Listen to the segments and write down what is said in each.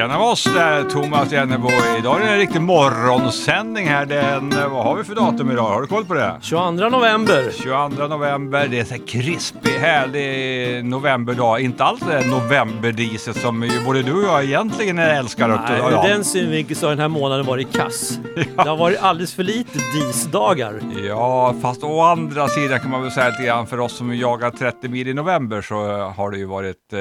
Tjena oss där, Thomas Jennebo. Idag är det en riktig morgonsändning här. Den, vad har vi för datum idag? Har du koll på det? 22 november. 22 november. Det är så här krispig, härlig novemberdag. Inte alls det novemberdiset som ju både du och jag egentligen älskar. Nej, ur den synvinkeln så har den här månaden varit kass. Det har varit alldeles för lite disdagar. Ja, fast å andra sidan kan man väl säga lite grann för oss som jagar 30 mil i november så har det ju varit eh,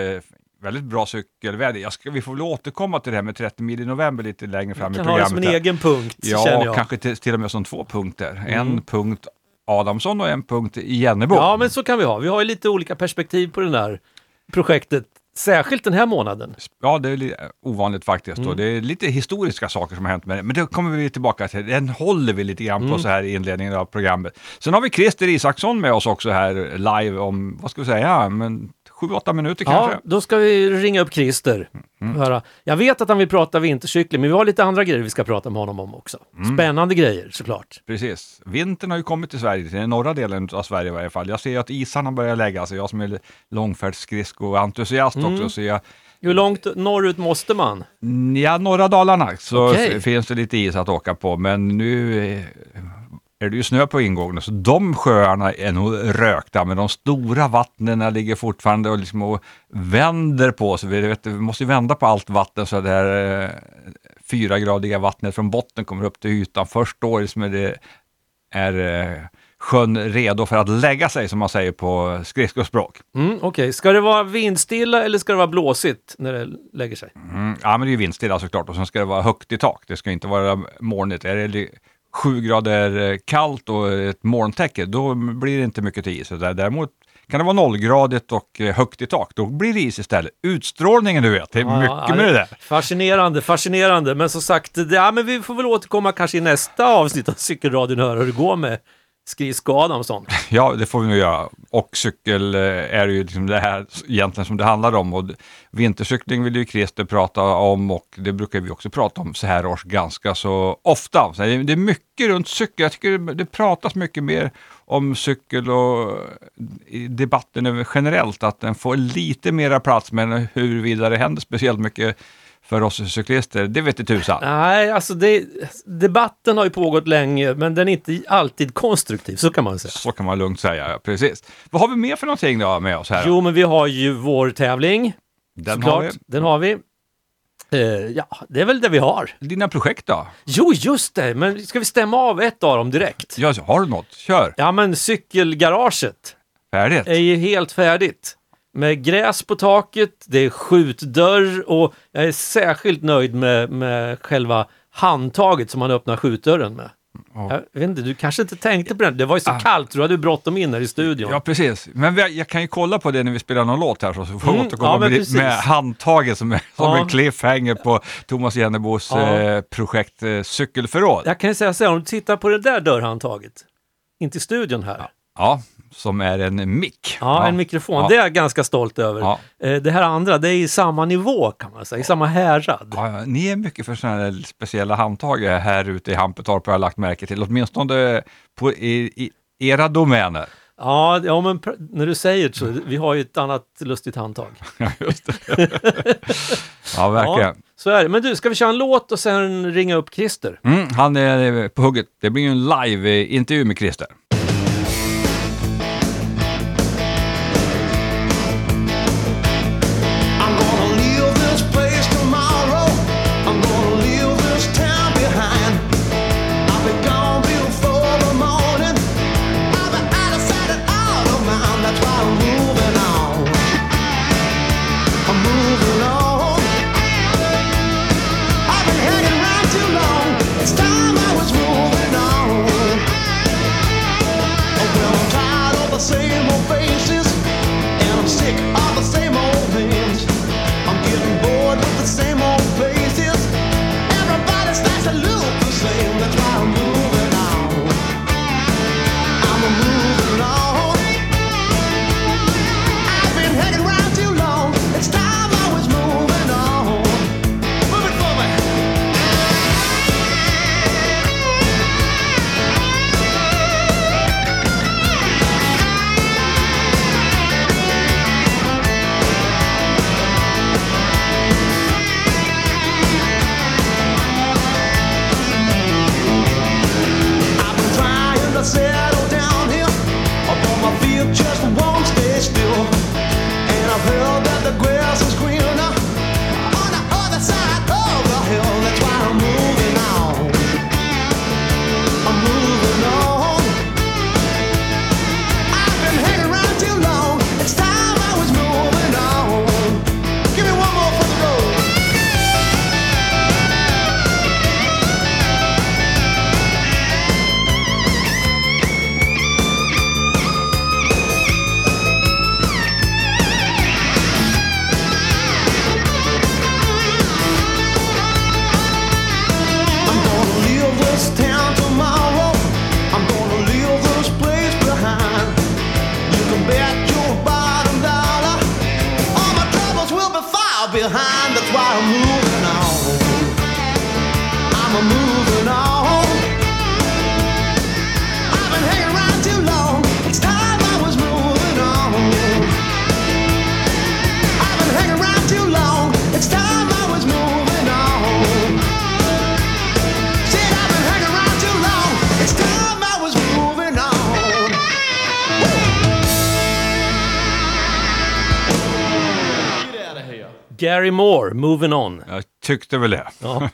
väldigt bra cykelväder. Jag ska, vi får väl återkomma till det här med 30 mil i november lite längre fram i kan programmet. ha det som en här. egen punkt, Ja, känner jag. kanske till, till och med som två punkter. Mm. En punkt Adamsson och en punkt Jennebo. Ja, men så kan vi ha. Vi har ju lite olika perspektiv på det där projektet. Särskilt den här månaden. Ja, det är ovanligt faktiskt. Mm. Det är lite historiska saker som har hänt med det. Men det kommer vi tillbaka till. Den håller vi lite grann på Mm. så här i inledningen av programmet. Sen har vi Christer Isaksson med oss också här live om, vad ska vi säga, men sju, åtta minuter kanske. Ja, då ska vi ringa upp Christer. Mm. Höra. Jag vet att han vill prata vintercykling, men vi har lite andra grejer vi ska prata med honom om också. Mm. Spännande grejer såklart. Precis. Vintern har ju kommit till Sverige, till den norra delen av Sverige i varje fall. Jag ser ju att isarna börjar lägga sig. Jag som är långfärdsskridsko-entusiast Mm. också, så jag Hur långt norrut måste man? Ja, norra Dalarna så f- finns det lite is att åka på, men nu är det ju snö på ingången, så de sjöarna är nog rökta, men de stora vattnen ligger fortfarande och, liksom och vänder på sig. Vi, vet, vi måste ju vända på allt vatten så det här eh, fyragradiga vattnet från botten kommer upp till ytan. Först då liksom är, det, är eh, sjön redo för att lägga sig, som man säger på skridskospråk. Mm, Okej, ska det vara vindstilla eller ska det vara blåsigt när det lägger sig? Mm, ja, men det är ju vindstilla såklart och sen ska det vara högt i tak. Det ska inte vara molnigt. Är det sju grader eh, kallt och ett molntäcke, då blir det inte mycket till is. Däremot kan det vara nollgradigt och eh, högt i tak, då blir det is istället. Utstrålningen du vet, det är Ja, mycket med det där. Fascinerande, fascinerande. Men som sagt, det, ja, men vi får väl återkomma kanske i nästa avsnitt av Cykelradion och höra hur det går med skridskoskada och sånt. Ja, det får vi nog göra. Och cykel eh, är ju liksom det här egentligen som det handlar om. Och vintercykling vill ju Christer prata om och det brukar vi också prata om så här års ganska så ofta. Så det är mycket runt cykel. Jag tycker det pratas mycket mer om cykel och eh, debatten generellt att den får lite mera plats men huruvida det händer speciellt mycket för oss cyklister, det vet inte tusan. Nej, alltså det, debatten har ju pågått länge, men den är inte alltid konstruktiv, så kan man säga. Så kan man lugnt säga, ja, precis. Vad har vi mer för någonting då med oss här? Jo, men vi har ju vår tävling, Den såklart. har vi. Den har vi. Eh, ja, det är väl det vi har. Dina projekt då? Jo, just det, men ska vi stämma av ett av dem direkt? Ja, har du något? Kör! Ja, men cykelgaraget Färdigt? är ju helt färdigt. Med gräs på taket, det är skjutdörr och jag är särskilt nöjd med, med själva handtaget som man öppnar skjutdörren med. Ja. Jag vet inte, du kanske inte tänkte på det. Det var ju så Ah. kallt, du hade bråttom in här i studion. Ja, precis. Men jag kan ju kolla på det när vi spelar någon låt här så får vi Mm, återkomma ja, med, med handtaget som, är, som Ja. en cliffhanger på Thomas Jennebos Ja. eh, projekt eh, Cykelförråd. Ja. Jag kan ju säga så här, om du tittar på det där dörrhandtaget, inte i studion här. Som är en mick. Ja, en mikrofon. Ja. Det är jag ganska stolt över. Ja. Eh, Det här andra, det är i samma nivå kan man säga, i samma härad. Ja, ja, ni är mycket för sådana här speciella handtag här ute i Hampetorp har jag lagt märke till, åtminstone på, i, i era domäner. Ja, ja men när du säger så, vi har ju ett annat lustigt handtag. Ja, just det. ja, verkligen. Ja, så är det. Men du, ska vi köra en låt och sen ringa upp Christer? Mm, han är på hugget. Det blir ju en live-intervju med Christer. behind. Gary Moore, Moving On. Jag tyckte väl det. Ja.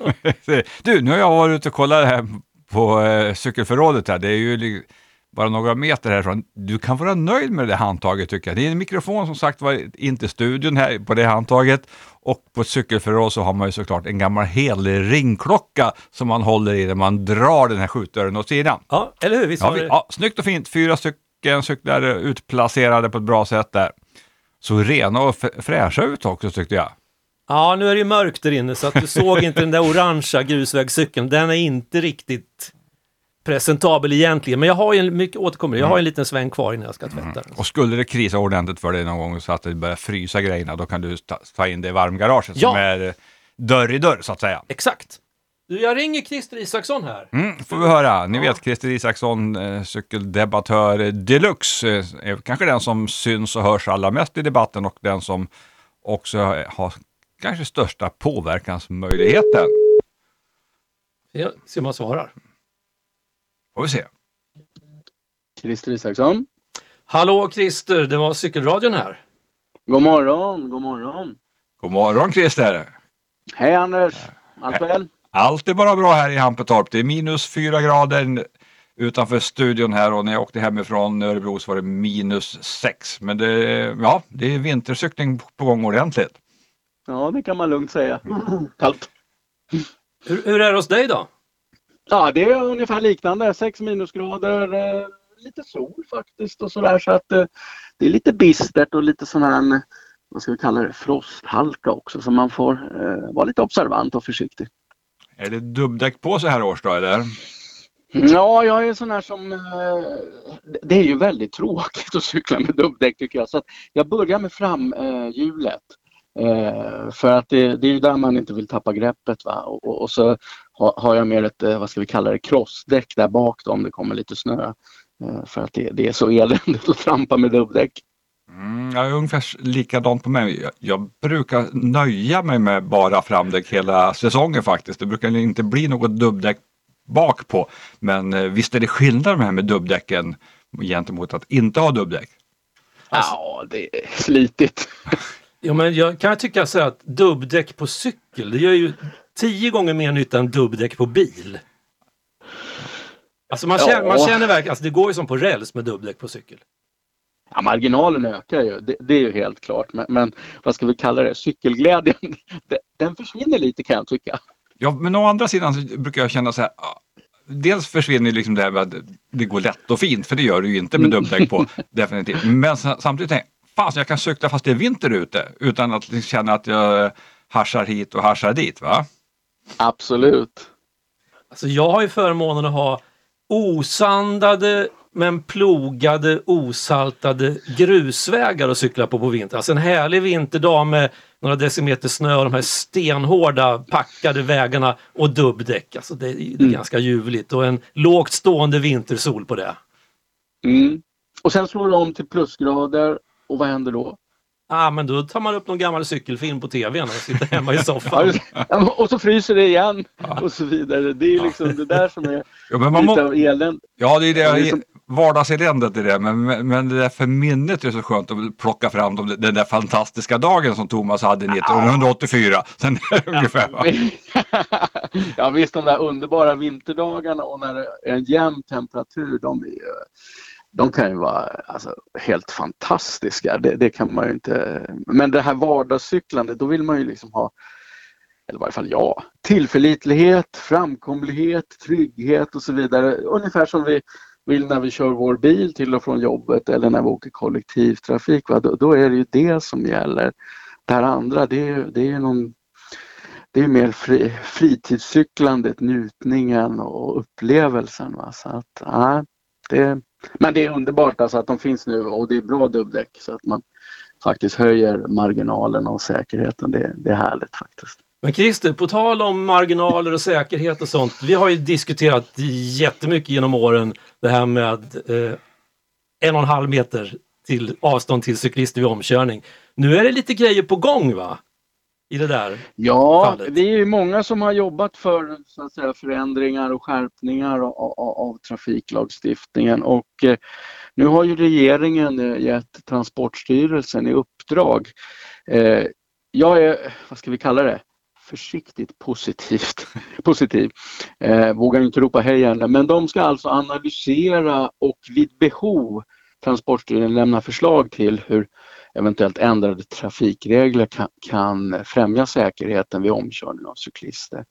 Du, nu har jag varit ute och kollat här på eh, cykelförrådet här. Det är ju bara några meter härifrån. Du kan vara nöjd med det handtaget tycker jag. Det är en mikrofon som sagt var in till studion här på det handtaget. Och på ett cykelförråd så har man ju såklart en gammal helig ringklocka som man håller i när man drar den här skjutdörren åt sidan. ja, eller hur? Visst Ja, vi, det? ja, snyggt och fint. Fyra stycken cyklar utplacerade på ett bra sätt där. Så rena och fräscha ut också tyckte jag. Ja, nu är det ju mörkt där inne så att du såg inte den där orangea grusvägscykeln. Den är inte riktigt presentabel egentligen. Men jag har ju en, mycket återkommer, jag har en liten sväng kvar innan jag ska tvätta den. Och skulle det krisa ordentligt för dig någon gång så att det börjar frysa grejerna, då kan du ta, ta in det i varmgaraget Ja. som är dörr i dörr så att säga. Exakt. Du, jag ringer Christer Isaksson här. Mm, får vi höra. Ni vet Christer Isaksson, eh, cykeldebattör deluxe, eh, är kanske den som syns och hörs allra mest i debatten och den som också har kanske största påverkansmöjligheten. Jag ser om han svarar. Får vi se. Christer Isaksson. Hallå Christer, det var cykelradion här. God morgon, god morgon. God morgon Christer! Hej Anders. Allt väl? Allt är bara bra här i Hampetorp. Det är minus fyra grader utanför studion här och när jag åkte hemifrån Örebro så var det minus sex. Men det, ja, det är vintercykling på gång ordentligt. Ja, det kan man lugnt säga. Kallt. Hur, hur är det hos dig då? Ja, det är ungefär liknande. 6 minusgrader, eh, lite sol faktiskt och sådär. Så att eh, det är lite bistert och lite sån här, vad ska vi kalla det, frosthalka också. Så man får eh, vara lite observant och försiktig. Är det dubbdäck på så här års då eller? Ja, jag är sån här som... Eh, det är ju väldigt tråkigt att cykla med dubbdäck tycker jag. Så att jag börjar med framhjulet. Eh, för att det, det är ju där man inte vill tappa greppet. Va? Och, och, så har, jag mer ett, eh, vad ska vi kalla det, crossdäck där bak då, om det kommer lite snö. För att det, det är så eländigt att trampa med dubbdäck. Mm, jag är ungefär likadant på mig. Jag, jag brukar nöja mig med bara framdäck hela säsongen faktiskt. Det brukar inte bli något dubbdäck bak på. Men eh, visst är det skillnad med här med dubbdäcken gentemot att inte ha dubbdäck. Ja, det är slitigt. Jo, men jag kan tycka så här att dubbdäck på cykel, det gör ju tio gånger mer nytta än dubbdäck på bil. Alltså man Ja. känner, man känner verkligen, alltså det går ju som på räls med dubbdäck på cykel. Ja, marginalen ökar ju, det, det är ju helt klart. Men, men vad ska vi kalla det, cykelglädjen, den, försvinner lite kan jag tycka. Ja, men å andra sidan så brukar jag känna så här. Dels försvinner liksom det här med att det går lätt och fint, för det gör det ju inte med dubbdäck på. definitivt. Men sa- samtidigt tänker jag, fan jag kan cykla fast det är vinter ute utan att liksom känna att jag haschar hit och haschar dit. Va? Absolut. Alltså jag har ju förmånen att ha osandade men plogade, osaltade grusvägar att cykla på på vintern. Alltså en härlig vinterdag med några decimeter snö och de här stenhårda packade vägarna och dubbdäck. Alltså det, är- det är Mm. ganska ljuvligt och en lågt stående vintersol på det. Mm. Och sen slår du om till plusgrader och vad händer då? Ah, men då tar man upp någon gammal cykelfilm på tvn och sitter hemma i soffan. ja, och så fryser det igen och så vidare. Det är liksom det där som är Ja, men man lite må, av elände. ja det är Ja, det det vardagseländet i det, men, men, det där för minnet är så skönt att plocka fram de, den där fantastiska dagen som Thomas hade 1984. Sen ungefär. Va? ja visst, de där underbara vinterdagarna och när det är en jämn temperatur, de, är, ju- de kan ju vara alltså, helt fantastiska. Det, det kan man ju inte... Men det här vardagscyklandet, då vill man ju liksom ha, eller i varje fall jag, tillförlitlighet, framkomlighet, trygghet och så vidare. Ungefär som vi vill när vi kör vår bil till och från jobbet eller när vi åker kollektivtrafik. Va? Då, då är det ju det som gäller. Det här andra, det är ju det är någon det är mer fri, fritidscyklandet, njutningen och upplevelsen. Va? Så att, ja, det, men det är underbart alltså att de finns nu och det är bra dubbdäck så att man faktiskt höjer marginalen och säkerheten. Det, det är härligt faktiskt. Men Christer, på tal om marginaler och säkerhet och sånt. Vi har ju diskuterat jättemycket genom åren det här med eh, en och en halv meter till avstånd till cyklister vid omkörning. Nu är det lite grejer på gång va? I det där. Ja, fallet. det är ju många som har jobbat för så att säga, förändringar och skärpningar av, av, av trafiklagstiftningen och eh, nu har ju regeringen eh, gett Transportstyrelsen i uppdrag eh, jag är, vad ska vi kalla det, försiktigt positivt, positiv. Eh, vågar inte ropa hej ännu, men de ska alltså analysera och vid behov Transportstyrelsen lämna förslag till hur eventuellt ändrade trafikregler kan, kan främja säkerheten vid omkörning av cyklister.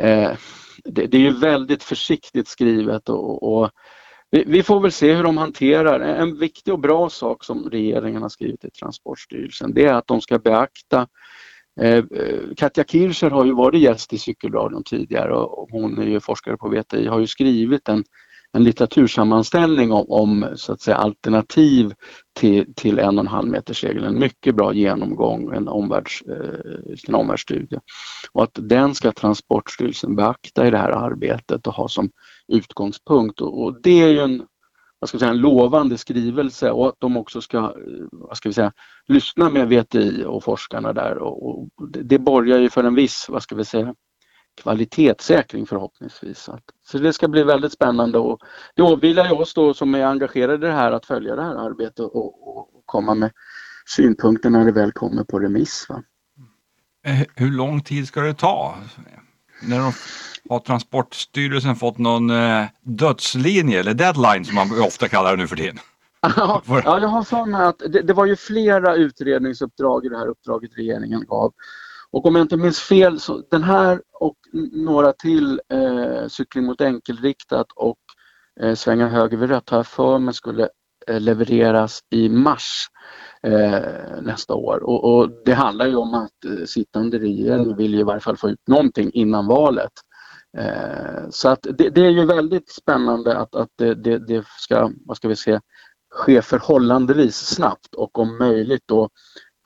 Eh, det, det, är ju väldigt försiktigt skrivet och, och vi, vi, får väl se hur de hanterar. En viktig och bra sak som regeringen har skrivit till Transportstyrelsen det är att de ska beakta Eh, eh, Katja Kircher har ju varit gäst i Cykelradion tidigare och hon är ju forskare på VTI, har ju skrivit en en litteratursammanställning om, om så att säga, alternativ till, till en och en halv meters regeln. En mycket bra genomgång, en, omvärlds, eh, en omvärldsstudie. Och att den ska Transportstyrelsen beakta i det här arbetet och ha som utgångspunkt. Och, och det är ju en, vad ska säga, en lovande skrivelse och att de också ska, eh, vad ska vi säga, lyssna med VTI och forskarna där. Och, och det, det borgar ju för en viss, vad ska vi säga, kvalitetssäkring förhoppningsvis. Så det ska bli väldigt spännande och det åvilar ju oss då som är engagerade i det här att följa det här arbetet och, och komma med synpunkter när det väl kommer på remiss. Va? Eh, hur lång tid ska det ta? När de har Transportstyrelsen fått någon eh, dödslinje eller deadline som man ofta kallar det nu för tiden? ja, jag har för mig att det, det var ju flera utredningsuppdrag i det här uppdraget regeringen gav. Och om jag inte minns fel så den här och några till, eh, cykling mot enkelriktat och eh, svänga höger vid rött har jag för mig skulle eh, levereras i mars eh, nästa år. Och, och, det handlar ju om att eh, sittande regering vill i varje fall få ut någonting innan valet. Eh, så att det, det, är ju väldigt spännande att, att det, det, det, ska, vad ska vi säga, ske förhållandevis snabbt och om möjligt då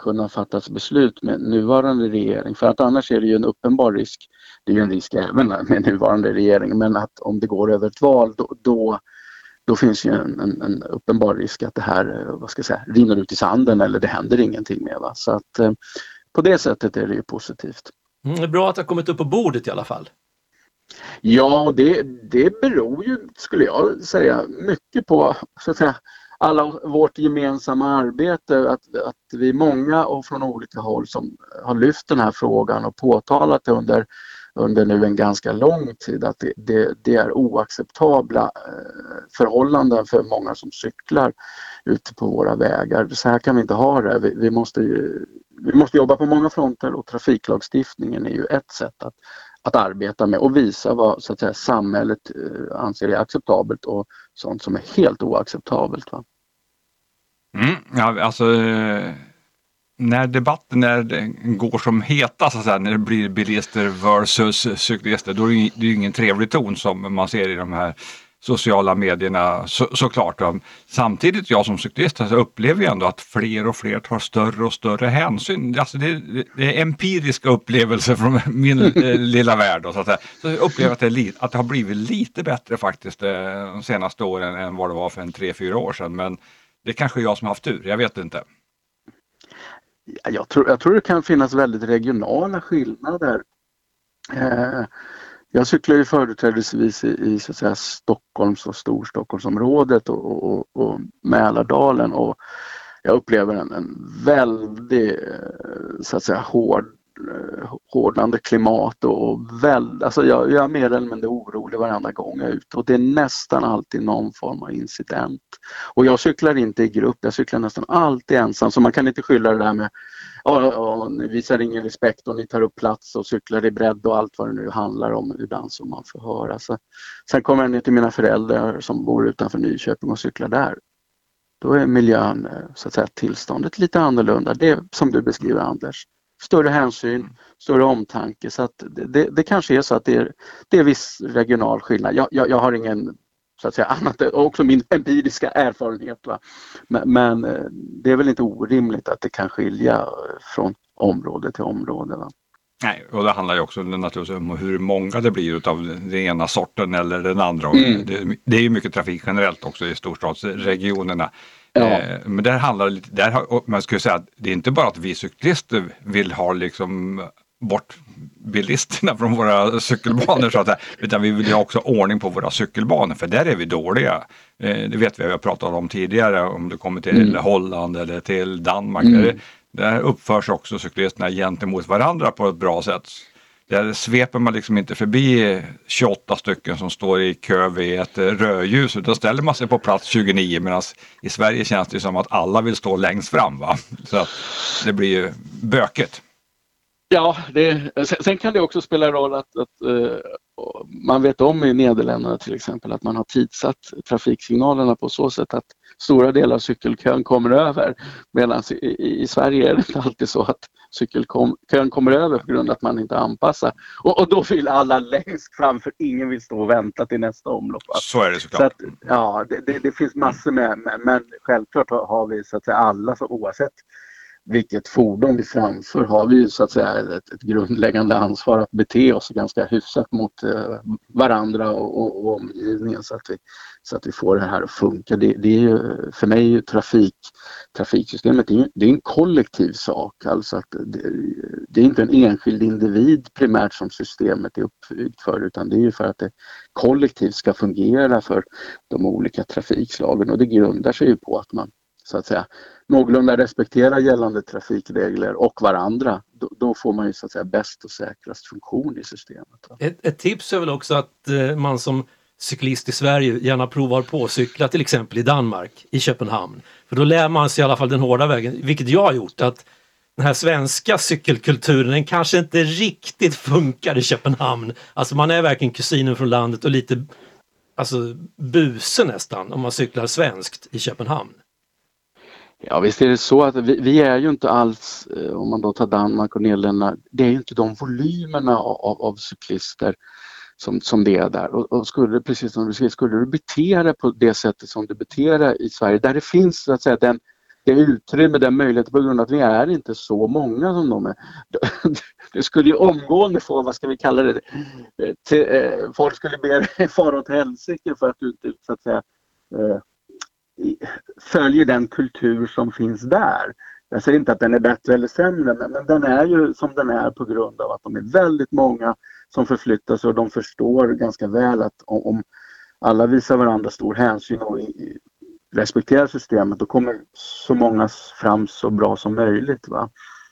kunna fattas beslut med nuvarande regering. För att annars är det ju en uppenbar risk, det är ju en risk även med nuvarande regering, men att om det går över ett val då, då, då finns ju en, en, en, uppenbar risk att det här vad ska jag säga, rinner ut i sanden eller det händer ingenting med. Va? Så att eh, på det sättet är det ju positivt. Mm, det är bra att det har kommit upp på bordet i alla fall. Ja, det, det beror ju, skulle jag säga, mycket på så att säga, alla vårt gemensamma arbete, att, att vi är många och från olika håll som har lyft den här frågan och påtalat det under, under nu en ganska lång tid att det, det, det är oacceptabla eh, förhållanden för många som cyklar ute på våra vägar. Så här kan vi inte ha det. Vi, vi måste, vi måste jobba på många fronter och trafiklagstiftningen är ju ett sätt att, att arbeta med och visa vad så att säga, samhället eh, anser är acceptabelt och sånt som är helt oacceptabelt. Va? Mm, ja, alltså, eh, när debatten det går som hetast, alltså, när det blir bilister versus cyklister, då är det, det är ingen trevlig ton som man ser i de här sociala medierna så, såklart. Samtidigt, jag som cyklist alltså, upplever jag ändå att fler och fler tar större och större hänsyn. Alltså det, det är empiriska upplevelser från min eh, lilla värld. Då, så, att, så jag upplever att det, li, att det har blivit lite bättre faktiskt eh, de senaste åren än vad det var för en tre, fyra år sedan. Men det är kanske jag som har haft tur, jag vet inte. Jag tror, jag tror det kan finnas väldigt regionala skillnader. Eh, jag cyklar ju företrädesvis i, i så att säga, Stockholms och Storstockholmsområdet och, och, och Mälardalen och jag upplever en, en väldigt eh, så att säga, hård Eh, hårdnande klimat och väl, alltså jag, jag är mer eller mindre orolig varenda gång jag är ute och det är nästan alltid någon form av incident. Och jag cyklar inte i grupp, jag cyklar nästan alltid ensam så man kan inte skylla det där med ja, ni visar ingen respekt och ni tar upp plats och cyklar i bredd och allt vad det nu handlar om ibland som man får höra. Så, sen kommer jag ner till mina föräldrar som bor utanför Nyköping och cyklar där. Då är miljön, eh, så att säga, tillståndet lite annorlunda. Det som du beskriver Anders större hänsyn, mm. större omtanke. Så att det, det kanske är så att det är, det är viss regional skillnad. Jag, jag, jag har ingen så att säga annat, också min empiriska erfarenhet. Va? Men, men, eh, det är väl inte orimligt att det kan skilja från område till område. Va? Nej, och det handlar ju också naturligtvis om hur många det blir utav den ena sorten eller den andra. Mm. Det, det, är ju mycket trafik generellt också i storstadsregionerna. Ja. Eh, men där handlar det där, man skulle säga att det är inte bara att vi cyklister vill ha liksom bort bilisterna från våra cykelbanor så att säga, utan vi vill ha också ordning på våra cykelbanor för där är vi dåliga. Eh, det vet vi, vi har pratat om tidigare om det kommer till mm. Holland eller till Danmark. Mm. Där, Där uppförs också cyklisterna gentemot varandra på ett bra sätt. Där sveper man liksom inte förbi 28 stycken som står i kö vid ett eh, rödljus utan ställer man sig på plats 29 medan i Sverige känns det som att alla vill stå längst fram. Va? Så att det blir ju bökigt. Ja, det, sen, sen kan det också spela roll att, att uh, man vet om i Nederländerna till exempel att man har tidsatt trafiksignalerna på så sätt att stora delar av cykelkön kommer över. Medan i, i Sverige är det inte alltid så att cykelkön kommer över på grund av att man inte anpassar. Och, och då vill alla längst fram för ingen vill stå och vänta till nästa omlopp. Så är det såklart. Så att, ja, det, det, det finns massor med, med, men självklart har, har vi så att säga alla, så oavsett vilket fordon vi framför har vi ju så att säga ett, ett grundläggande ansvar att bete oss ganska hyfsat mot eh, varandra och, och, och, omgivningen så att, vi, så att vi får det här att funka. Det, det är ju, för mig är ju trafik, trafiksystemet det är, det är en kollektiv sak. Alltså att det, det, är inte en enskild individ primärt som systemet är uppbyggt för utan det är ju för att det kollektivt ska fungera för de olika trafikslagen och det grundar sig ju på att man så att säga någorlunda respektera gällande trafikregler och varandra, då, då, får man ju så att säga bäst och säkrast funktion i systemet. Ett, ett tips är väl också att eh, man som cyklist i Sverige gärna provar på att cykla till exempel i Danmark, i Köpenhamn. För då lär man sig i alla fall den hårda vägen, vilket jag har gjort, att den här svenska cykelkulturen den kanske inte riktigt funkar i Köpenhamn. Alltså man är verkligen kusinen från landet och lite alltså buse nästan om man cyklar svenskt i Köpenhamn. Ja visst är det så att vi, vi, är ju inte alls, eh, om man då tar Danmark och Nederländerna, det är ju inte de volymerna av, av cyklister som, som det är där. Och, och skulle, precis som du säger, skulle du bete dig på det sättet som du beter dig i Sverige, där det finns så att säga den, det utrymme, den möjligheten på grund av att vi är inte så många som de är. Du skulle ju omgående få, vad ska vi kalla det, eh, till, eh, folk skulle be dig fara åt helsike för att du inte så att säga eh, följer den kultur som finns där. Jag säger inte att den är bättre eller sämre men, den är ju som den är på grund av att de är väldigt många som förflyttar sig och de förstår ganska väl att om, alla visar varandra stor hänsyn och respekterar systemet då kommer så många fram så bra som möjligt. Va?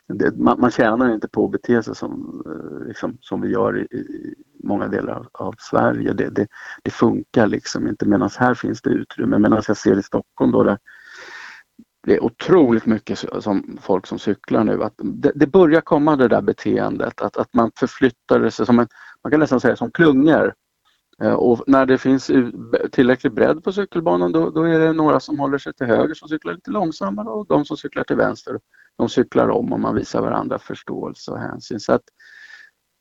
Det, man, man tjänar inte på att bete sig som, eh, liksom, som vi gör i, i många delar av, av Sverige. Det, det, det, funkar liksom inte medan här finns det utrymme. Medan jag ser i Stockholm då där det är otroligt mycket som folk som cyklar nu. Att det, det börjar komma det där beteendet att, att man förflyttar sig som en, man kan nästan säga som klungor. Eh, och när det finns tillräcklig bredd på cykelbanan då, då, är det några som håller sig till höger som cyklar lite långsammare och de som cyklar till vänster de cyklar om och man visar varandra förståelse och hänsyn. Så att,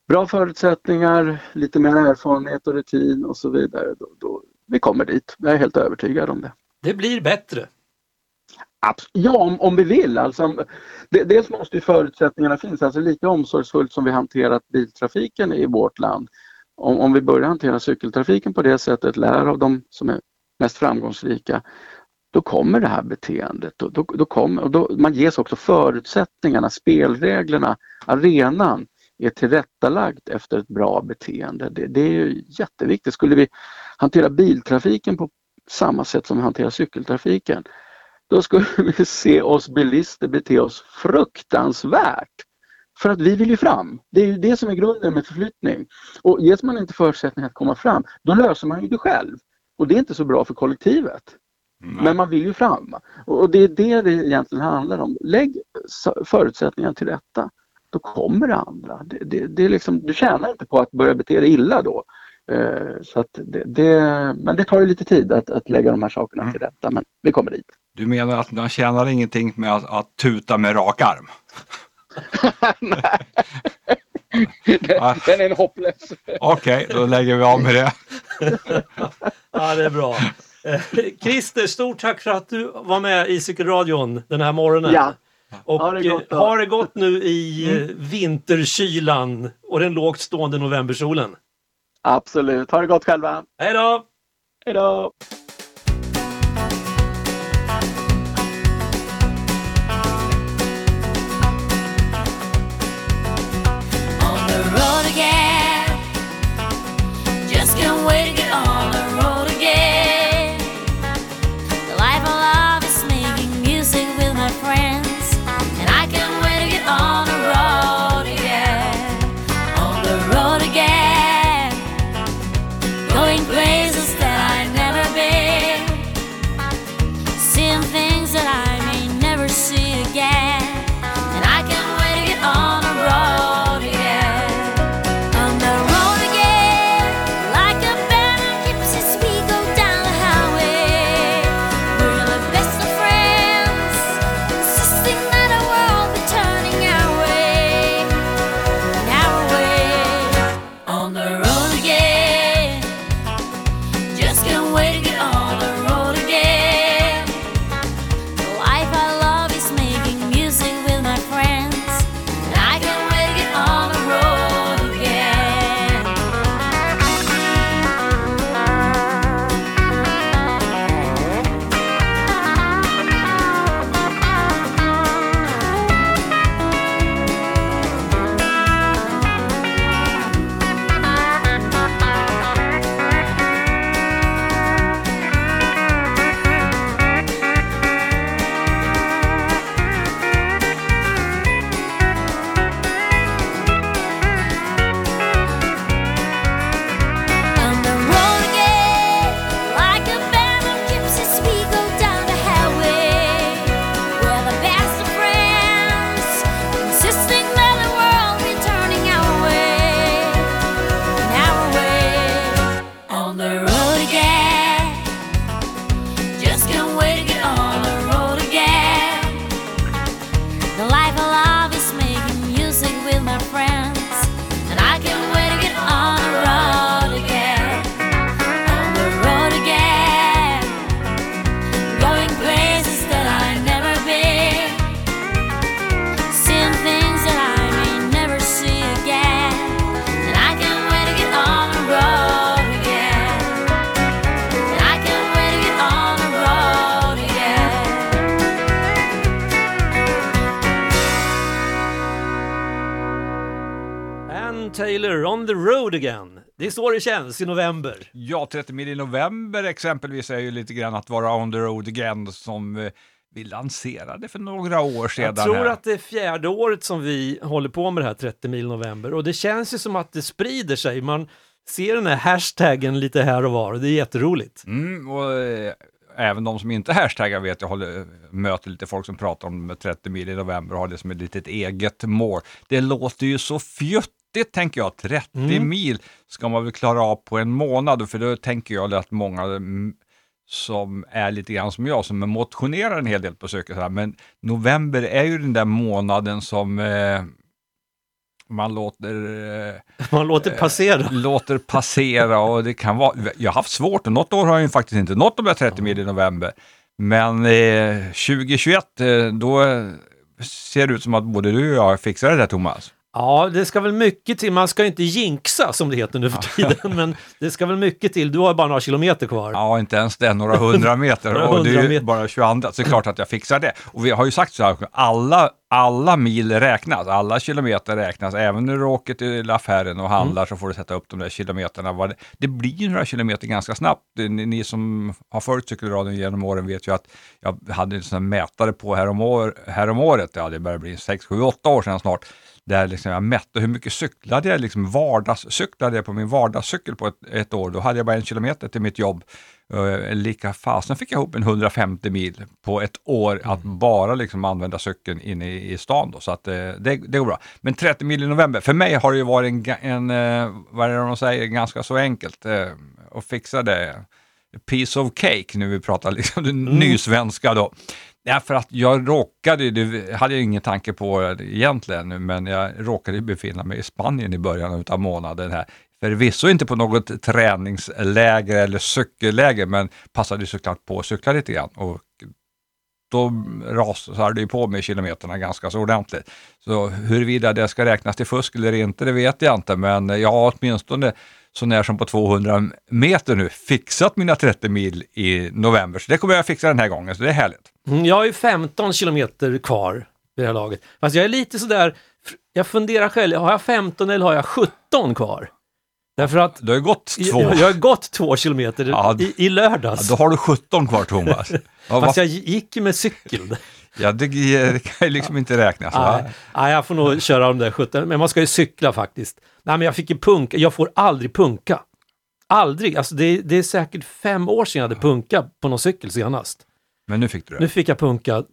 bra förutsättningar, lite mer erfarenhet och rutin och så vidare. Då, då, vi kommer dit, jag är helt övertygad om det. Det blir bättre. Ja, om, om vi vill. Alltså, det, dels måste ju förutsättningarna finnas. Alltså, lika omsorgsfullt som vi hanterat biltrafiken i vårt land. Om, om vi börjar hantera cykeltrafiken på det sättet, lär av de som är mest framgångsrika, då kommer det här beteendet. Då, då, då kommer, och då, man ges också förutsättningarna, spelreglerna, arenan är tillrättalagd efter ett bra beteende. Det, det är ju jätteviktigt. Skulle vi hantera biltrafiken på samma sätt som vi hanterar cykeltrafiken, då skulle vi se oss bilister bete oss fruktansvärt. För att vi vill ju fram. Det är ju det som är grunden med förflyttning. Och ges man inte förutsättningar att komma fram, då löser man ju det själv. Och det är inte så bra för kollektivet. Nej. Men man vill ju fram. Och det är det det egentligen handlar om. Lägg förutsättningar till rätta. Då kommer det andra. Det, det, det är liksom, du tjänar inte på att börja bete dig illa då. Eh, så att det, det, men det tar ju lite tid att, att lägga de här sakerna till rätta, men vi kommer dit. Du menar att man tjänar ingenting med att, att tuta med rak arm? Nej. Den, den är en hopplös. Okej, okay, då lägger vi av med det. ja, det är bra. Eh, Christer, stort tack för att du var med i Cykelradion den här morgonen. Ja. Och ha det, gott, har det gott nu i mm. Eh, vinterkylan och den lågt stående novembersolen. Absolut. Ha det gott själva. Hej då! Hej då! The I road again. Det är så det känns i november. Ja, 30 mil i november exempelvis är ju lite grann att vara on the road again som eh, vi lanserade för några år sedan. Jag tror här. att det är fjärde året som vi håller på med det här 30 mil november och det känns ju som att det sprider sig. Man ser den här hashtaggen lite här och var och det är jätteroligt. Mm, och, eh, även de som inte hashtaggar vet jag håller, möter lite folk som pratar om 30 mil i november och har det som ett litet eget mål. Det låter ju så fjuttigt tänker jag. 30 Mm. mil ska man väl klara av på en månad för då tänker jag att många mm, som är lite grann som jag, som motionerar en hel del på cykel. här, Men november är ju den där månaden som eh, man låter eh, Man låter passera. låter passera och det kan vara, jag har haft svårt och något år har jag ju faktiskt inte nått de där 30 mil i november. Men eh, 2021, eh, då ser det ut som att både du och jag fixar det där Thomas. Ja, det ska väl mycket till. Man ska ju inte jinxa som det heter nu för tiden, men det ska väl mycket till. Du har bara några kilometer kvar. Ja, inte ens det, några hundra meter Några och det är ju bara 22, så det är klart att jag fixar det. Och vi har ju sagt så här, alla, alla mil räknas, alla kilometer räknas. Även när du åker till affären och handlar Mm. så får du sätta upp de där kilometerna. Det, blir några kilometer ganska snabbt. Ni, ni som har följt cykelradion genom åren vet ju att jag hade en sån här mätare på härom, år, härom året, ja det börjar bli 6, 7, 8 år sedan snart, där liksom jag mätte hur mycket cyklade jag, liksom vardagscyklade jag på min vardagscykel på ett, ett år. Då hade jag bara en kilometer till mitt jobb. Uh, lika fasen fick jag ihop en 150 mil på ett år att bara liksom använda cykeln inne i, i stan. Då, så att, eh, det, det går bra. Men 30 mil i november, för mig har det ju varit en, en eh, vad är det de säger, ganska så enkelt att fixa det. Piece of cake, nu vi pratar liksom den nysvenska då. Därför att jag råkade, det hade jag ingen tanke på egentligen, men jag råkade befinna mig i Spanien i början av månaden här. Förvisso inte på något träningsläger eller cykelläger, men passade såklart på att cykla lite grann. Och då rasade det på med kilometerna ganska så ordentligt. Så huruvida det ska räknas till fusk eller inte, det vet jag inte, men jag har åtminstone så när som på 200 meter nu fixat mina 30 mil i november. Så det kommer jag fixa den här gången, så det är härligt. Mm, Jag har ju 15 kilometer kvar vid det här laget. Fast jag är lite sådär, jag funderar själv, har jag 15 eller har jag 17 kvar? Därför att Du har ju gått två. jag, jag har gått två kilometer Ja, i, i lördags. Ja, då har du 17 kvar Thomas. Ja, Fast jag gick ju med cykel. ja det, det kan ju liksom inte räknas. Nej, nej, jag får nog köra de där 17, men man ska ju cykla faktiskt. Nej, men jag fick ju punka, jag får aldrig punka. Aldrig, alltså det, det är säkert fem år sedan jag hade punka på någon cykel senast. Men nu fick du det. Nu fick jag punka.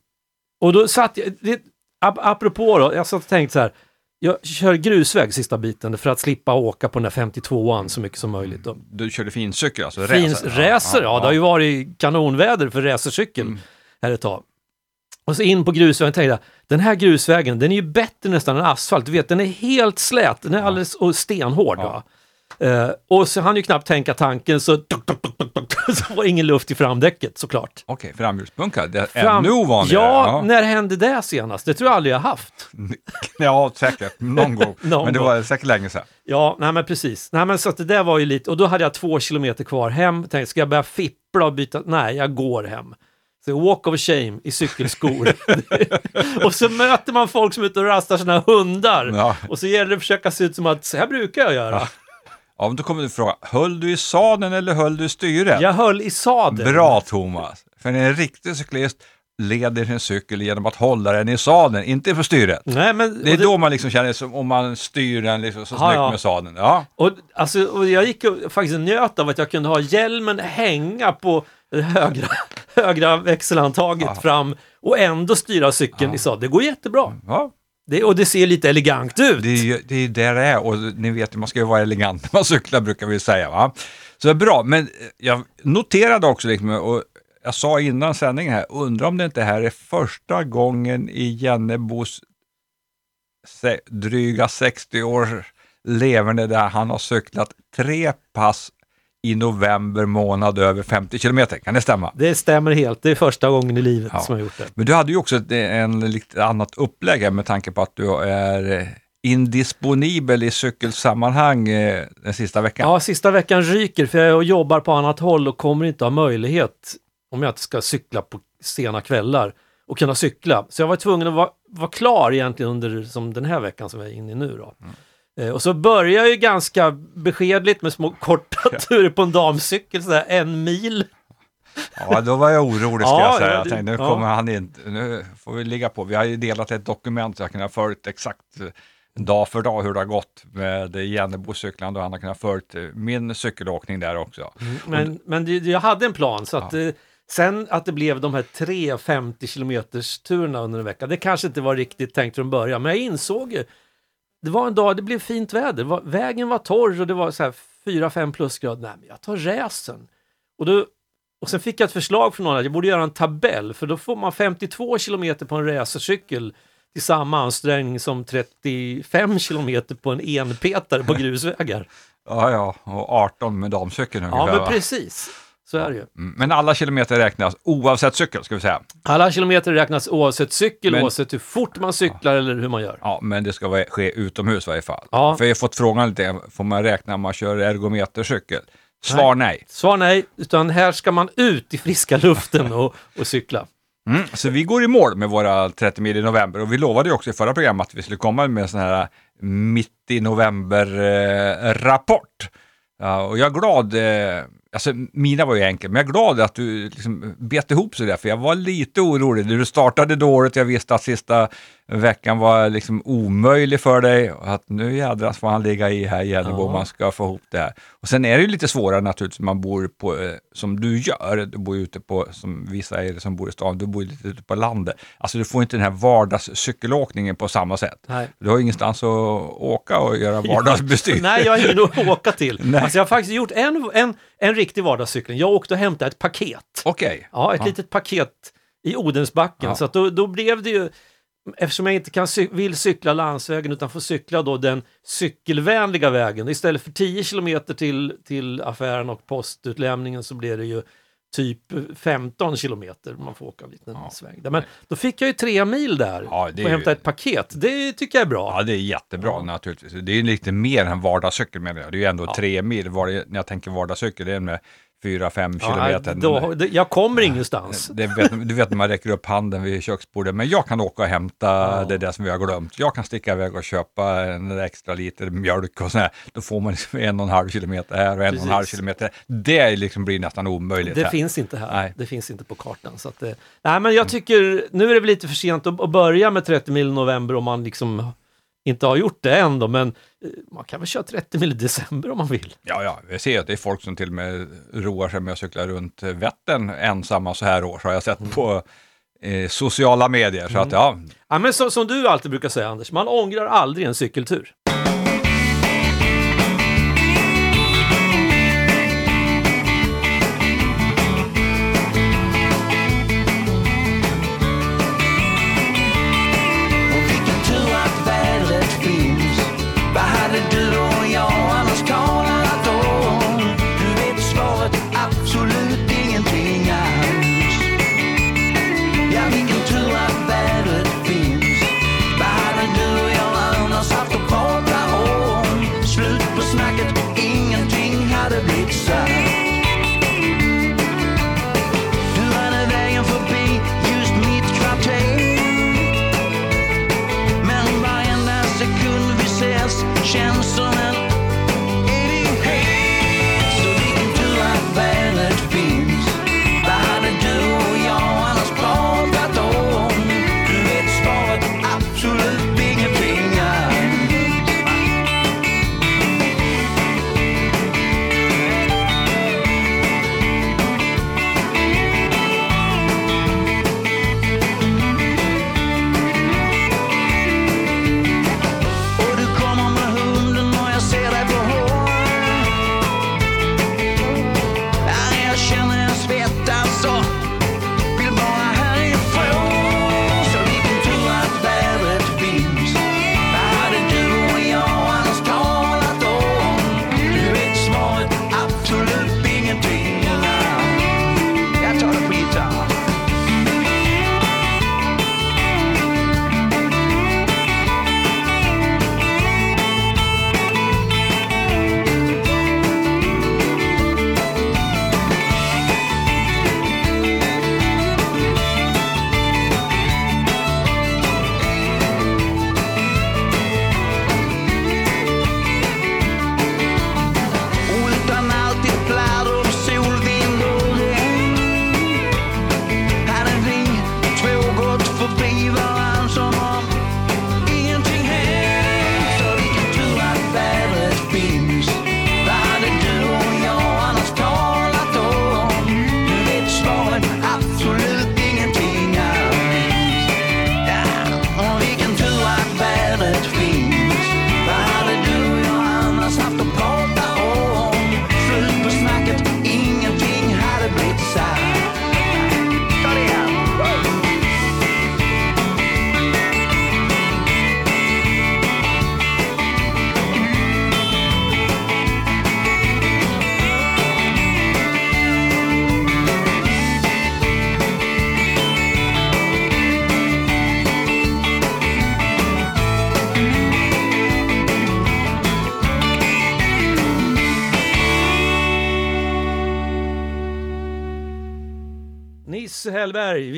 Och då satt jag, det, ap apropå då, jag satt och tänkte så här, jag kör grusväg sista biten för att slippa åka på den där 52an så mycket som möjligt. Då. Du körde fincykel alltså? Fin racer. racer, ja, det har ju varit kanonväder för racercykel Mm. här ett tag. Och så in på grusvägen tänkte jag, den här grusvägen, den är ju bättre nästan än asfalt. Du vet, den är helt slät, den är alldeles och stenhård. Ja. Eh, och så hann ju knappt tänka tanken så, tuk, tuk, tuk, så var ingen luft i framdäcket såklart. Okej, framhjulspunka. Det är Fram- ännu ovanligare. Ja, när hände det senast? Det tror jag aldrig jag haft. ja, säkert. Någon gång. Någon Men det var säkert länge sedan. Ja, nej men precis. Nej men så att det där var ju lite, och då hade jag två kilometer kvar hem. Tänkte, ska jag börja fippla och byta? Nej, jag går hem. Så walk of shame i cykelskor. och så möter man folk som är ute och rastar sina hundar. Ja. Och så gäller det att försöka se ut som att så här brukar jag göra. Ja, men då kommer du fråga, höll du i sadeln eller höll du i styret? Jag höll i sadeln. Bra Thomas! För en riktig cyklist leder sin cykel genom att hålla den i sadeln, inte för styret. Nej, men, Det är och då man liksom känner som om man styr den liksom så Ja, snyggt ja. med sadeln. Ja. Och, alltså, och jag gick och faktiskt njöt av att jag kunde ha hjälmen hänga på det högra, högra växelhandtaget Ja. fram och ändå styra cykeln i sadeln. Det går jättebra. ja, det, och det ser lite elegant ut. det är ju det är där det är och ni vet man ska ju vara elegant när man cyklar brukar vi säga. Va? Så det är bra, men eh, jag noterade också, liksom, och jag sa innan sändningen här, undrar om det inte här är första gången i Jennebos dryga 60 års leverne där han har cyklat tre pass i november månad över 50 kilometer. Kan det stämma? Det stämmer helt. Det är första gången i livet Ja. som jag gjort det. Men du hade ju också ett en, lite annat upplägg här med tanke på att du är eh, indisponibel i cykelsammanhang eh, den sista veckan. Ja, sista veckan ryker för jag jobbar på annat håll och kommer inte ha möjlighet om jag inte ska cykla på sena kvällar och kunna cykla. Så jag var tvungen att vara, vara klar egentligen under som den här veckan som jag är inne i nu. Då. Eh, Och så började jag ju ganska beskedligt med små korta turer på en damcykel, sådär en mil. Ja, då var jag orolig ska Ja, jag säga. ja, Jag tänkte, nu ja. kommer han inte, nu får vi ligga på. Vi har ju delat ett dokument så jag kan ha följt exakt eh, dag för dag hur det har gått med Jennebocyklarna och han har kunnat följt eh, min cykelåkning där också. Men, men det, jag hade en plan så att eh, sen att det blev de här tre 50 kilometers turerna under en vecka, det kanske inte var riktigt tänkt från början, men jag insåg ju, det var en dag, det blev fint väder, var, vägen var torr och det var så här 4-5 plusgrader, nej men jag tar räsen. Och, då, och sen fick jag ett förslag från någon att jag borde göra en tabell, för då får man 52 kilometer på en racercykel till samma ansträngning som 35 kilometer på en enpetare på grusvägar. Ja, ja, och 18 med damcykeln Ja, ungefär. men va? precis. Så är det ju. Mm, Men alla kilometer räknas oavsett cykel ska vi säga. Alla kilometer räknas oavsett cykel, Men- oavsett hur fort man cyklar eller hur man gör. Ja, men det ska vara- ske utomhus i varje fall. Ja. För jag har fått frågan lite, får man räkna om man kör ergometercykel? Svar nej. Svar nej, utan här ska man ut i friska luften och, och cykla. Mm, så vi går i mål med våra 30 mil i november och vi lovade ju också i förra programmet att vi skulle komma med en sån här mitt i november-rapport. ja, och jag är glad, eh, alltså mina var ju enkla, men jag är glad att du liksom bet ihop så där, för jag var lite orolig. Du startade dåligt, jag visste att sista veckan var liksom omöjlig för dig och att nu jädras får han ligga i här igen Ja. om man ska få ihop det här. Och sen är det ju lite svårare naturligtvis, man bor på, eh, som du gör, du bor ute på, som vissa är det som bor i stan, du bor lite ute på landet. Alltså du får inte den här vardagscykelåkningen på samma sätt. Nej. Du har ingenstans att åka och göra vardagsbestyr. Nej, jag har ingen att åka till. Nej. Alltså jag har faktiskt gjort en, en, en riktig vardagscykling. Jag åkte och hämtade ett paket. Okej. Ja, ett Ja. litet paket i Odensbacken. Ja. Så att då, då blev det ju, eftersom jag inte kan vill cykla landsvägen utan får cykla då den cykelvänliga vägen. Istället för 10 kilometer till, till affären och postutlämningen så blir det ju typ 15 kilometer man får åka en liten Ja. sväng. Men då fick jag ju tre mil där Ja, det och ju- hämta ett paket. Det tycker jag är bra. Ja, det är jättebra Ja. naturligtvis. Det är ju lite mer än vardagscykel menar jag. Det är ju ändå Ja. tre mil. Var, när jag tänker vardagscykel, det är med fyra, fem Ja, kilometer. då, det, jag kommer ingenstans. Det vet, du vet när man räcker upp handen vid köksbordet, men jag kan åka och hämta Ja. det där som vi har glömt. Jag kan sticka iväg och köpa en extra liter mjölk och sådär. Då får man liksom en och en halv kilometer här och en och en halv Precis. kilometer. Det liksom blir nästan omöjligt. Det här. finns inte här. Nej. Det finns inte på kartan. Så att, eh, nej, men jag tycker, nu är det väl lite för sent att, att börja med 30 mil november om man liksom inte har gjort det än då, men eh, man kan väl köra 30 mil i december om man vill. Ja, ja, vi ser att det är folk som till och med roar sig med att cykla runt Vättern ensamma så här års, har jag sett på eh, sociala medier. Så att ja, Ja, men så, som du alltid brukar säga Anders, man ångrar aldrig en cykeltur.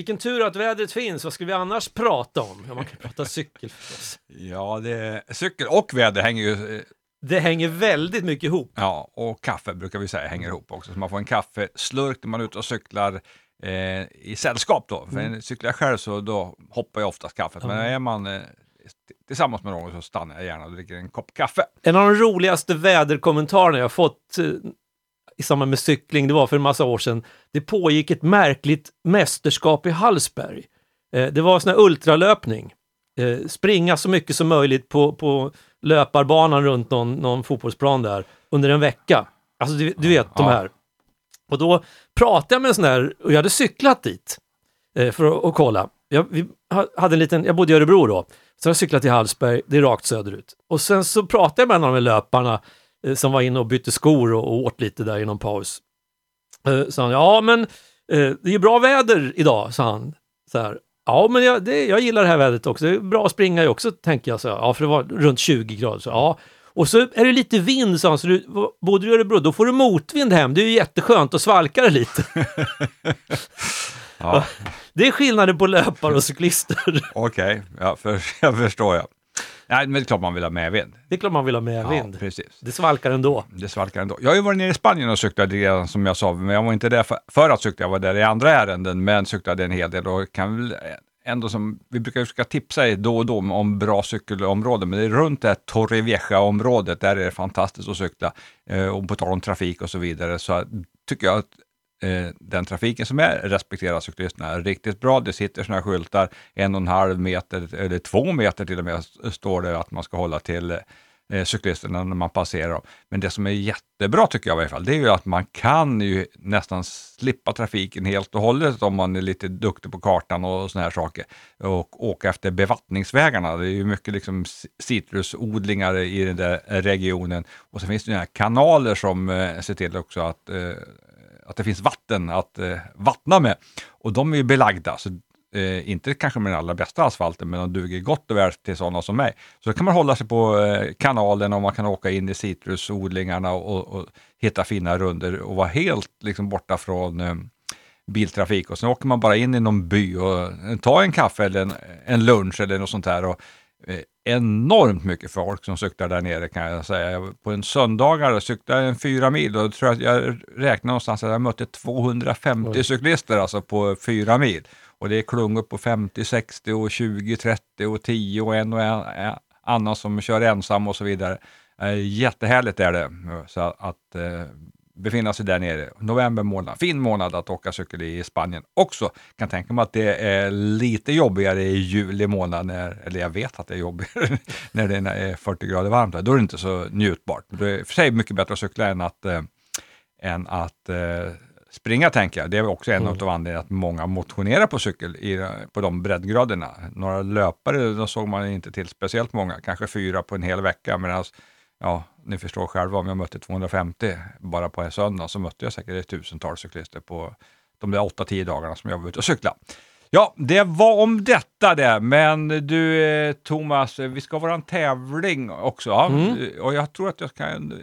Vilken tur att vädret finns. Vad ska vi annars prata om? Ja, man kan prata cykel förstås. Ja, det, cykel och väder hänger ju, eh, Det hänger väldigt mycket ihop. ja, och kaffe brukar vi säga hänger ihop också. Så man får en kaffeslurk när man är ute och cyklar eh, i sällskap då. För cyklar jag själv så då hoppar jag oftast kaffet. Men är man eh, tillsammans med någon så stannar jag gärna och dricker en kopp kaffe. En av de roligaste väderkommentarerna jag fått eh, i samband med cykling, det var för en massa år sedan. Det pågick ett märkligt mästerskap i Hallsberg. Eh, Det var en sån här ultralöpning. Eh, Springa så mycket som möjligt på, på löparbanan runt någon, någon fotbollsplan där under en vecka. Alltså du, du vet de här. Och då pratade jag med en sån här, och jag hade cyklat dit eh, för att, att kolla. Jag, vi ha- hade en liten, jag bodde i Örebro då, så jag cyklade till Hallsberg, det är rakt söderut. Och sen så pratade jag med en av de här löparna som var inne och bytte skor och, och åt lite där i någon paus. Eh, sa han, ja men eh, det är bra väder idag, sa han. Så här, ja men jag, det, jag gillar det här vädret också, det är bra att springa också, tänker jag. Så, ja, för det var runt 20 grader. Så, ja. Och så är det lite vind, sa han, så du, bodde du i Örebro, då får du motvind hem, det är ju jätteskönt och svalkar det lite. Ja, Det är skillnaden på löpare och cyklister. Okej, ja, för, jag förstår jag. Nej, men det är klart man vill ha medvind. Det är klart man vill ha med Ja, precis. Det svalkar ändå. Det svalkar ändå. Jag har ju varit nere i Spanien och cyklat redan som jag sa, men jag var inte där för, för att cykla, jag var där i andra ärenden, men cyklade en hel del och kan väl ändå som, vi brukar ju försöka tipsa då och då om bra cykelområden, men det är runt det här Torrevieja-området, där är det fantastiskt att cykla. Eh, och på tal om trafik och så vidare, så tycker jag att Eh, den trafiken som är respekterar cyklisterna riktigt bra. Det sitter sådana skyltar, en och en halv meter, eller två meter till och med, står det att man ska hålla till eh, cyklisterna när man passerar dem. Men det som är jättebra tycker jag i alla fall, det är ju att man kan ju nästan slippa trafiken helt och hållet om man är lite duktig på kartan och sådana här saker. Och åka efter bevattningsvägarna. Det är ju mycket liksom citrusodlingar i den där regionen. Och så finns det ju här kanaler som eh, ser till också att att det finns vatten att eh, vattna med. Och de är ju belagda, så eh, inte kanske med den allra bästa asfalten, men de duger gott och väl till sådana som mig. Så då kan man hålla sig på eh, kanalen och man kan åka in i citrusodlingarna och, och hitta fina runder och vara helt liksom, borta från eh, biltrafik. Och sen åker man bara in i någon by och eh, tar en kaffe eller en, en lunch eller något sånt där. Och, enormt mycket folk som cyklar där nere kan jag säga. På en söndagar cyklade jag en fyra mil och tror jag att jag räknade någonstans att jag mötte 250 Oj. cyklister alltså på fyra mil. Och det är klungor på 50, 60 och 20, 30 och 10 och en och en, en annan som kör ensam och så vidare. Eh, jättehärligt är det så att eh, befinna sig där nere. November månad, fin månad att åka cykel i Spanien också. Kan tänka mig att det är lite jobbigare i juli månad, när, eller jag vet att det är jobbigare när det är 40 grader varmt. Då är det inte så njutbart. Det är för sig mycket bättre att cykla än att, eh, än att eh, springa tänker jag. Det är också en Mm. av anledningarna att många motionerar på cykel i, på de breddgraderna. Några löpare, då såg man inte till speciellt många, kanske fyra på en hel vecka. Medan, ja, ni förstår själva, om jag mötte 250 bara på en söndag så mötte jag säkert ett tusental cyklister på de där 8-10 dagarna som jag var ute och cykla. Ja, det var om detta det, men du eh, Thomas, eh, vi ska vara en tävling också. Mm. Eh, Och jag tror att jag kan,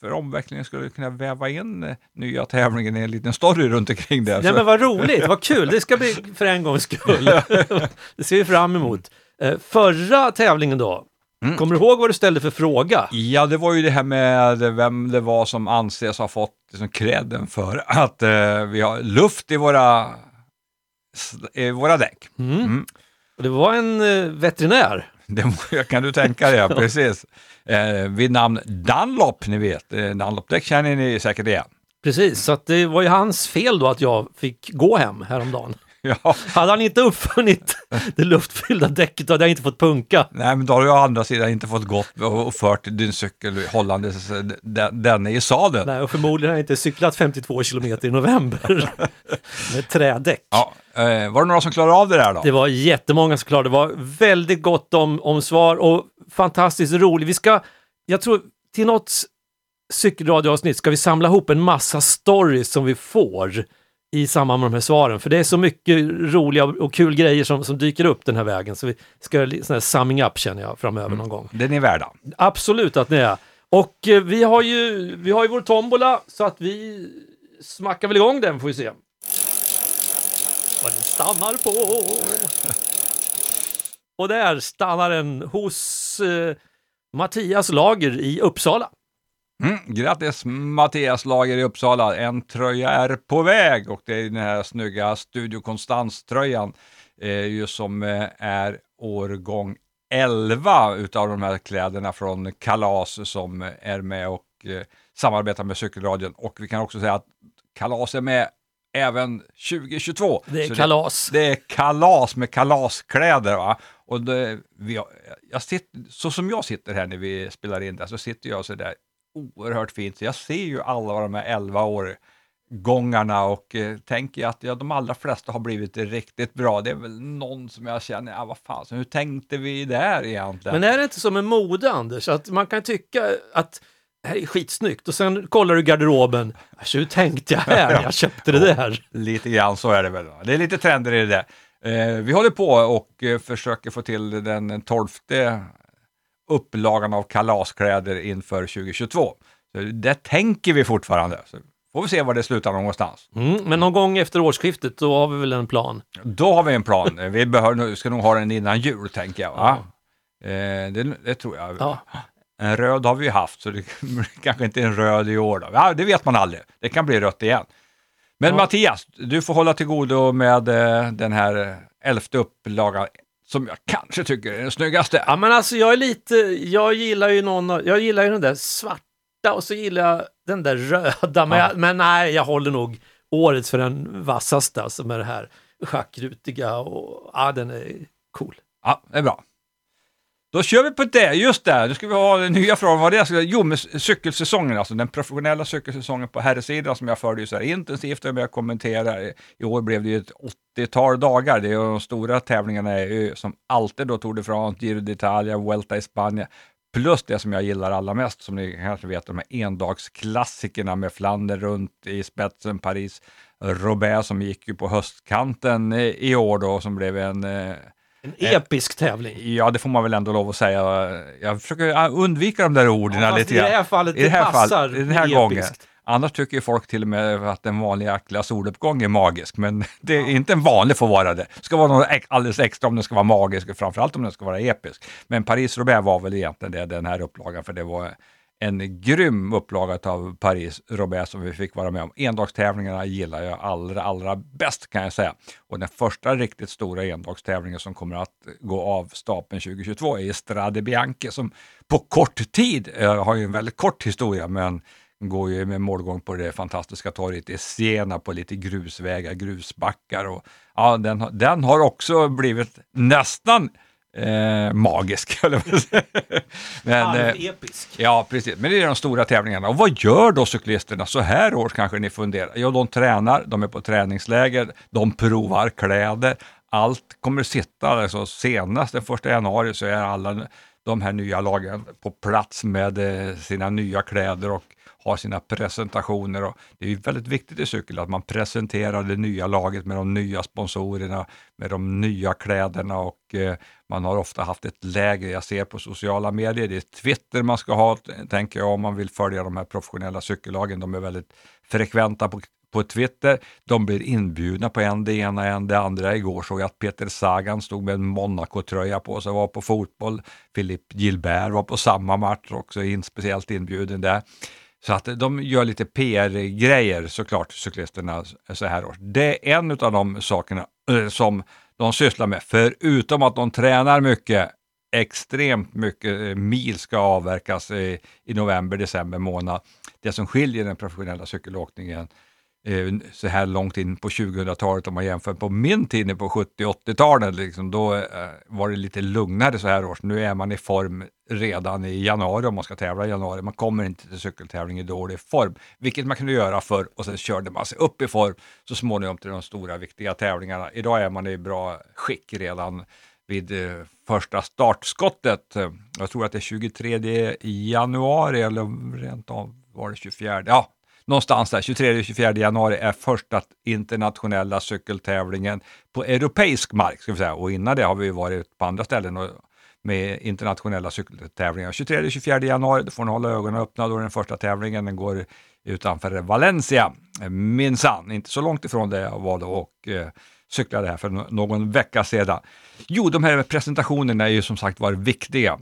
för omvecklingen skulle kunna väva in nya tävlingen i en liten story runt omkring det. Nej men vad roligt, vad kul, det ska bli för en gångs skull. det ser vi fram emot. Förra tävlingen då, Mm. kommer du ihåg vad du ställde för fråga? Ja, det var ju det här med vem det var som anses ha fått liksom credden för att eh, vi har luft i våra, i våra däck. Mm. Mm. Och det var en eh, veterinär. Det kan du tänka dig, ja, precis. Eh, vid namn Dunlop, ni vet. Eh, Dunlop-däck känner ni säkert igen. Precis, så det var ju hans fel då att jag fick gå hem häromdagen. Ja, Hade han inte uppfunnit det luftfyllda däcket då hade jag inte fått punka. nej, men då har du å andra sidan inte fått gått och fört din cykel hållandes eh, den, den i sadeln. Nej, och förmodligen har jag inte cyklat 52 kilometer i november med trädäck. Ja, eh, var det några som klarade av det där då? Det var jättemånga som klarade. Det var väldigt gott om, om svar och fantastiskt roligt. Vi ska, jag tror, till något cykelradioavsnitt ska vi samla ihop en massa stories som vi får i samband med de här svaren. För det är så mycket roliga och kul grejer som, som dyker upp den här vägen. Så vi ska göra sån här summing up känner jag framöver någon gång. Den är värda. Absolut att ni är. Och eh, vi har ju, vi har ju vår tombola så att vi smackar väl igång den får vi se. vad den stannar på. Och där stannar den hos eh, Mattias Lager i Uppsala. Mm, grattis Mattias Lager i Uppsala. En tröja är på väg och det är den här snygga Studio Konstans-tröjan eh, som eh, är årgång 11 utav de här kläderna från Kalas som är med och eh, samarbetar med Cykelradion. Och vi kan också säga att Kalas är med även 2022. Det är Så kalas. Det, det är kalas med kalaskläder. Va? Och det, vi, jag sitter, så som jag sitter här när vi spelar in det så sitter jag så där oerhört fint. Så jag ser ju alla de här 11 år gångarna och eh, tänker att ja, de allra flesta har blivit riktigt bra. Det är väl någon som jag känner, ja vad fan, så hur tänkte vi där egentligen? Men är det inte som med mode, Anders? Att man kan tycka att det här är skitsnyggt och sen kollar du garderoben. Alltså, hur tänkte jag här? Jag köpte det där. Lite grann så är det väl. Det är lite trender i det. Eh, vi håller på och eh, försöker få till den tolfte upplagan av kalaskläder inför 2022. Så det tänker vi fortfarande. Så får vi se var det slutar någonstans. Mm, men någon gång efter årsskiftet, då har vi väl en plan. Då har vi en plan. Vi behöver, nog- ska nog ha den innan jul, tänker jag. Va? Eh, det, det tror jag. Ja. En röd har vi ju haft, så det kanske inte är en röd i år. Då. Ja, det vet man aldrig. Det kan bli rött igen. Men Ja. Mattias, du får hålla till godo med eh, den här elfte upplagan som jag kanske tycker är den snyggaste. Ja, men alltså jag är lite, jag gillar ju någon, av- jag gillar ju den där svarta och så gillar jag den där röda, men, Ja. jag, men nej, jag håller nog årets för den vassaste, alltså med det här schackrutiga och ja, den är cool. Ja, det är bra. Då kör vi på det, just det, nu ska vi ha den nya frågan. Vad det är. Jo, med cykelsäsongen, alltså den professionella cykelsäsongen på herrsidan som jag följer så här intensivt och jag kommenterar. I år blev det ju ett 80-tal dagar. Det är ju de stora tävlingarna är ju som alltid då Tour de France, Giro d'Italia, Vuelta i Spanien. Plus det som jag gillar allra mest, som ni kanske vet, de här endagsklassikerna med Flandern runt i spetsen, Paris, Roubaix som gick ju på höstkanten eh, i år då, som blev en eh, en episk tävling. Ja, det får man väl ändå lov att säga. Jag försöker undvika de där orden Ja, lite i det grann. här fallet, I det här passar fallet, den här episkt. gången. Annars tycker ju folk till och med att en vanlig jäkla soluppgång är magisk, men det är inte en vanlig får vara det. Det ska vara något alldeles extra om den ska vara magisk, och framförallt om den ska vara episk. Men Paris-Roubaix var väl egentligen det, den här upplagan, för det var en grym upplaga av Paris-Roubaix som vi fick vara med om. Endagstävlingarna gillar jag allra, allra bäst kan jag säga. Och den första riktigt stora endagstävlingen som kommer att gå av stapeln 2022 är Strade Bianche som på kort tid, eh, har ju en väldigt kort historia, men går ju med målgång på det fantastiska torget i Siena på lite grusvägar, grusbackar och ja, den, den har också blivit nästan eh, magisk. eller vad jag säger. Men, eh, Halvepisk. Ja, precis. Men det är de stora tävlingarna. Och vad gör då cyklisterna så här års kanske ni funderar? Jo, de tränar, de är på träningsläger, de provar kläder. Allt kommer sitta, alltså senast den första januari så är alla de här nya lagen på plats med eh, sina nya kläder och har sina presentationer. Och det är ju väldigt viktigt i cykel att man presenterar det nya laget med de nya sponsorerna, med de nya kläderna och eh, man har ofta haft ett läger, jag ser på sociala medier, det är Twitter man ska ha, tänker jag, om man vill följa de här professionella cykellagen. De är väldigt frekventa på, på Twitter. De blir inbjudna på en det ena, en det andra. Igår såg jag att Peter Sagan stod med en Monaco-tröja på sig och var på fotboll. Philippe Gilbert var på samma match också, in, speciellt inbjuden där. Så att de gör lite PR-grejer såklart, cyklisterna så här års. Det är en av de sakerna eh, som de sysslar med, förutom att de tränar mycket, extremt mycket eh, mil ska avverkas i, i november, december månad. Det som skiljer den professionella cykelåkningen eh, Eh, så här långt in på 2000-talet om man jämför på min tid på 70-80-talet, liksom, då eh, var det lite lugnare så här års. Nu är man i form redan i januari om man ska tävla i januari. Man kommer inte till cykeltävling i dålig form, vilket man kunde göra förr och sen körde man sig upp i form så småningom till de stora viktiga tävlingarna. Idag är man i bra skick redan vid eh, första startskottet. Jag tror att det är 23 januari eller rent av var det 24. Ja, någonstans där, 23-24 januari är första internationella cykeltävlingen på europeisk mark. Ska vi säga. Och innan det har vi varit på andra ställen och med internationella cykeltävlingar. 23-24 januari, då får ni hålla ögonen öppna, då är den första tävlingen, den går utanför Valencia, minsann, inte så långt ifrån där jag var då och eh, cyklade här för någon vecka sedan. Jo, de här presentationerna är ju som sagt var viktiga.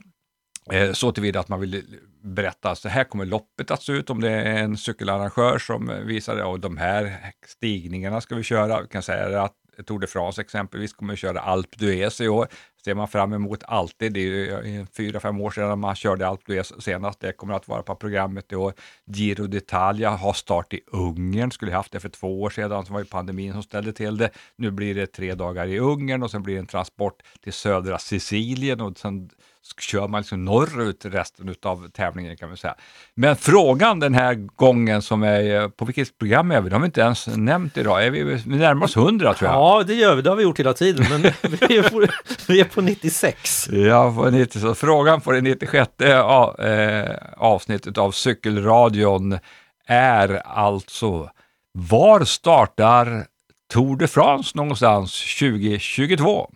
Eh, Så tillvida att man vill berätta, så här kommer loppet att se ut om det är en cykelarrangör som visar det och de här stigningarna ska vi köra. Vi kan säga att Tour de France exempelvis kommer att köra Alpe d'Huez i år. ser man fram emot alltid. Det är fyra, fem år sedan man körde Alpe d'Huez senast. Det kommer att vara på programmet i år. Giro d'Italia har start i Ungern, skulle haft det för två år sedan, det var ju pandemin som ställde till det. Nu blir det tre dagar i Ungern och sen blir det en transport till södra Sicilien och sen kör man liksom norrut resten av tävlingen kan man säga. Men frågan den här gången som är, eh, på vilket program är vi? Det har vi inte ens nämnt idag. Är vi, vi närmar oss 100 tror jag. Ja, det gör vi. Det har vi gjort hela tiden. Men vi är på, vi är på 96. Ja, på 90, så frågan på det 96 ja, eh, avsnittet av Cykelradion är alltså var startar Tour de France någonstans 2022?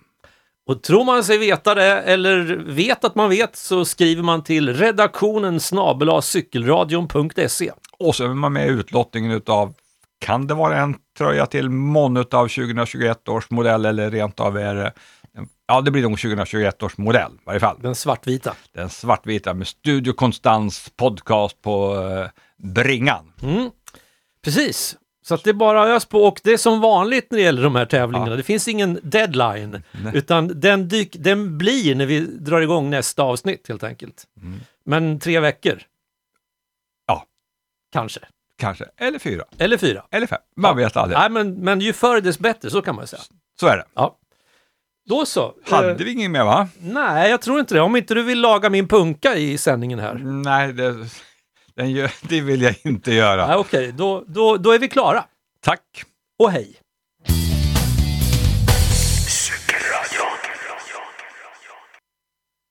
Och tror man sig veta det eller vet att man vet så skriver man till redaktionen snabel cykelradion.se. Och så är man med i utlottningen utav, kan det vara en tröja till mån av 2021 års modell eller rent av är det, ja det blir nog 2021 års modell i varje fall. Den svartvita. Den svartvita med Studio Konstans podcast på eh, bringan. Mm. Precis. Så att det är bara ös på och det är som vanligt när det gäller de här tävlingarna. Det finns ingen deadline. Utan den, dyk, den blir när vi drar igång nästa avsnitt helt enkelt. Men tre veckor. Ja. Kanske. Kanske, eller fyra, Eller fyra. eller fem. Man vet aldrig. Nej, men, men ju förr dess bättre, så kan man säga. Så är det. Ja. Då så. Hade Eh, vi ingen mer va? Nej, jag tror inte det. Om inte du vill laga min punka i sändningen här. Nej, det, den gör, det vill jag inte göra. Nej, Okej, då, då, då är vi klara. Tack! Och hej!